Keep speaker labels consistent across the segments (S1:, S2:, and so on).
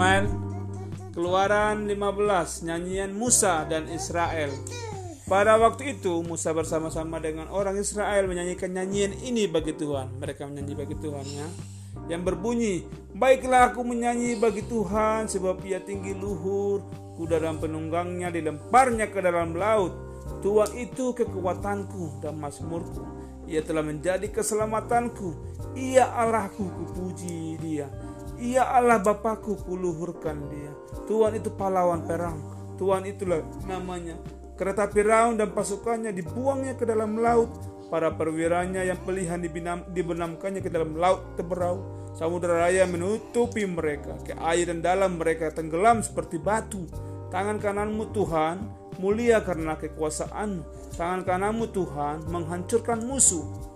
S1: Ismail. Keluaran 15, nyanyian Musa dan Israel. Pada waktu itu Musa bersama-sama dengan orang Israel menyanyikan nyanyian ini bagi Tuhan. Mereka menyanyi bagi Tuhan ya. Yang berbunyi, Baiklah aku menyanyi bagi Tuhan sebab ia tinggi luhur, kuda dan penunggangnya dilemparnya ke dalam laut. Tuhan itu kekuatanku dan mazmurku. Ia telah menjadi keselamatanku. Ia Allahku kupuji dia. Ia Allah Bapakku kuluhurkan dia. Tuhan itu pahlawan perang. Tuhan itulah namanya Kereta Firaun dan pasukannya dibuangnya ke dalam laut. Para perwiranya yang pelihan dibinam, dibenamkannya ke dalam laut teberau. Samudera raya menutupi mereka. Ke air dan dalam mereka tenggelam seperti batu. Tangan kananmu Tuhan mulia karena kekuasaanmu. Tangan kananmu Tuhan menghancurkan musuh.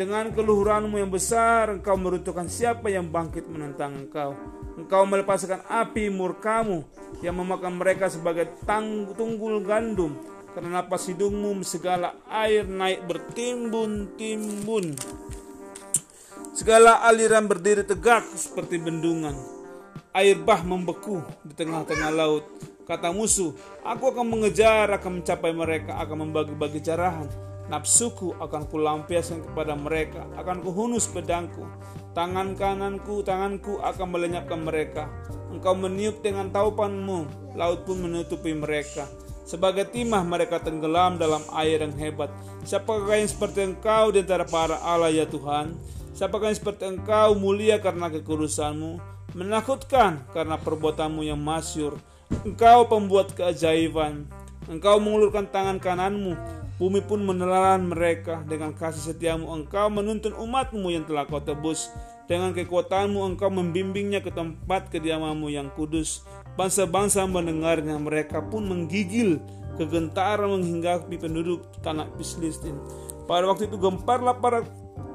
S1: Dengan keluhuranmu yang besar, engkau meruntuhkan siapa yang bangkit menentang engkau. Engkau melepaskan api murkamu yang memakan mereka sebagai tang tunggul gandum. Karena napas hidungmu segala air naik bertimbun-timbun. Segala aliran berdiri tegak seperti bendungan. Air bah membeku di tengah-tengah laut. Kata musuh, aku akan mengejar, akan mencapai mereka, akan membagi-bagi jarahan. Nafsuku akan kulampiaskan kepada mereka, akan kuhunus pedangku. Tangan kananku, tanganku akan melenyapkan mereka. Engkau meniup dengan taupanmu, laut pun menutupi mereka. Sebagai timah mereka tenggelam dalam air yang hebat. Siapakah yang seperti engkau di antara para Allah ya Tuhan? Siapakah yang seperti engkau mulia karena kekudusanmu? Menakutkan karena perbuatanmu yang masyur. Engkau pembuat keajaiban. Engkau mengulurkan tangan kananmu Bumi pun menelan mereka dengan kasih setiamu engkau menuntun umatmu yang telah kau tebus. Dengan kekuatanmu engkau membimbingnya ke tempat kediamanmu yang kudus. Bangsa-bangsa mendengarnya mereka pun menggigil kegentaran menghinggapi penduduk tanah Pislistin. Pada waktu itu gemparlah para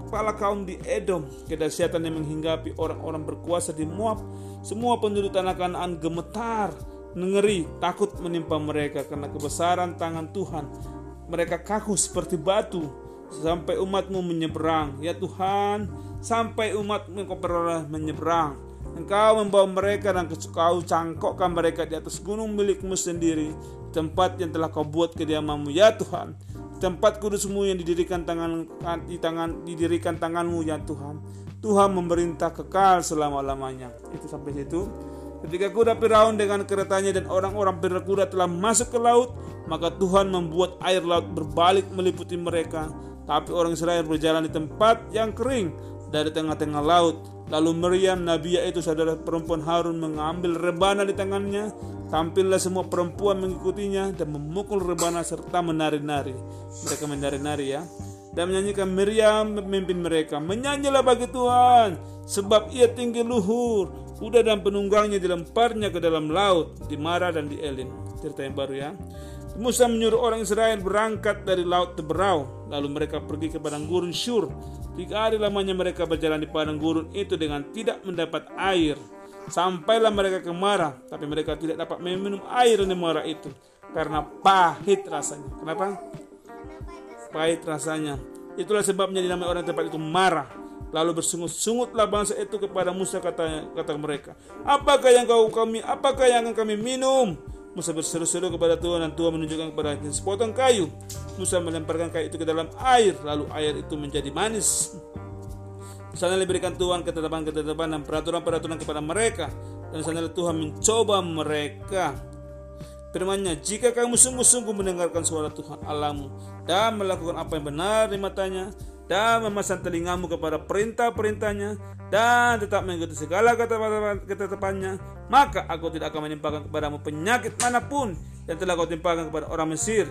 S1: kepala kaum di Edom, kedahsyatan yang menghinggapi orang-orang berkuasa di Moab. Semua penduduk tanah Kanaan gemetar, ngeri, takut menimpa mereka karena kebesaran tangan Tuhan mereka kaku seperti batu sampai umatmu menyeberang. Ya Tuhan, sampai umatmu kau peroleh menyeberang. Engkau membawa mereka dan kau cangkokkan mereka di atas gunung milikmu sendiri, tempat yang telah kau buat kediamanmu. Ya Tuhan, tempat kudusmu yang didirikan tangan di tangan didirikan tanganmu ya Tuhan. Tuhan memerintah kekal selama-lamanya. Itu sampai situ. Ketika kuda Firaun dengan keretanya dan orang-orang berkuda telah masuk ke laut, maka Tuhan membuat air laut berbalik meliputi mereka. Tapi orang Israel berjalan di tempat yang kering dari tengah-tengah laut. Lalu Meriam, Nabi yaitu saudara perempuan Harun mengambil rebana di tangannya. Tampillah semua perempuan mengikutinya dan memukul rebana serta menari-nari. Mereka menari-nari ya. Dan menyanyikan Miriam memimpin mereka. Menyanyilah bagi Tuhan sebab ia tinggi luhur. Kuda dan penunggangnya dilemparnya ke dalam laut di Mara dan di Elin. Cerita yang baru ya. Musa menyuruh orang Israel berangkat dari laut Teberau, lalu mereka pergi ke padang gurun Syur. Tiga hari lamanya mereka berjalan di padang gurun itu dengan tidak mendapat air. Sampailah mereka ke Marah, tapi mereka tidak dapat meminum air di Marah itu karena pahit rasanya. Kenapa? Pahit rasanya. Itulah sebabnya dinamai orang tempat itu marah. Lalu bersungut-sungutlah bangsa itu kepada Musa kata kata mereka, apakah yang kau kami apakah yang akan kami minum? Musa berseru-seru kepada Tuhan dan Tuhan menunjukkan kepada sepotong kayu. Musa melemparkan kayu itu ke dalam air, lalu air itu menjadi manis. Sana diberikan Tuhan ketetapan-ketetapan dan peraturan-peraturan kepada mereka. Dan sana Tuhan mencoba mereka. Firmannya, jika kamu sungguh-sungguh mendengarkan suara Tuhan Allahmu dan melakukan apa yang benar di matanya, dan memasang telingamu kepada perintah-perintahnya dan tetap mengikuti segala ketetapannya maka aku tidak akan menimpakan kepadamu penyakit mana pun yang telah kau timpakan kepada orang Mesir.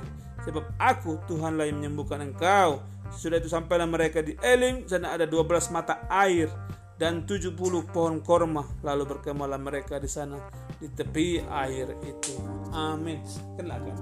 S1: Sebab aku Tuhanlah yang menyembuhkan engkau. Sudah itu sampailah mereka di Elim sana ada 12 mata air dan 70 pohon korma. Lalu berkemalah mereka di sana di tepi air itu. Amin. Kenalkan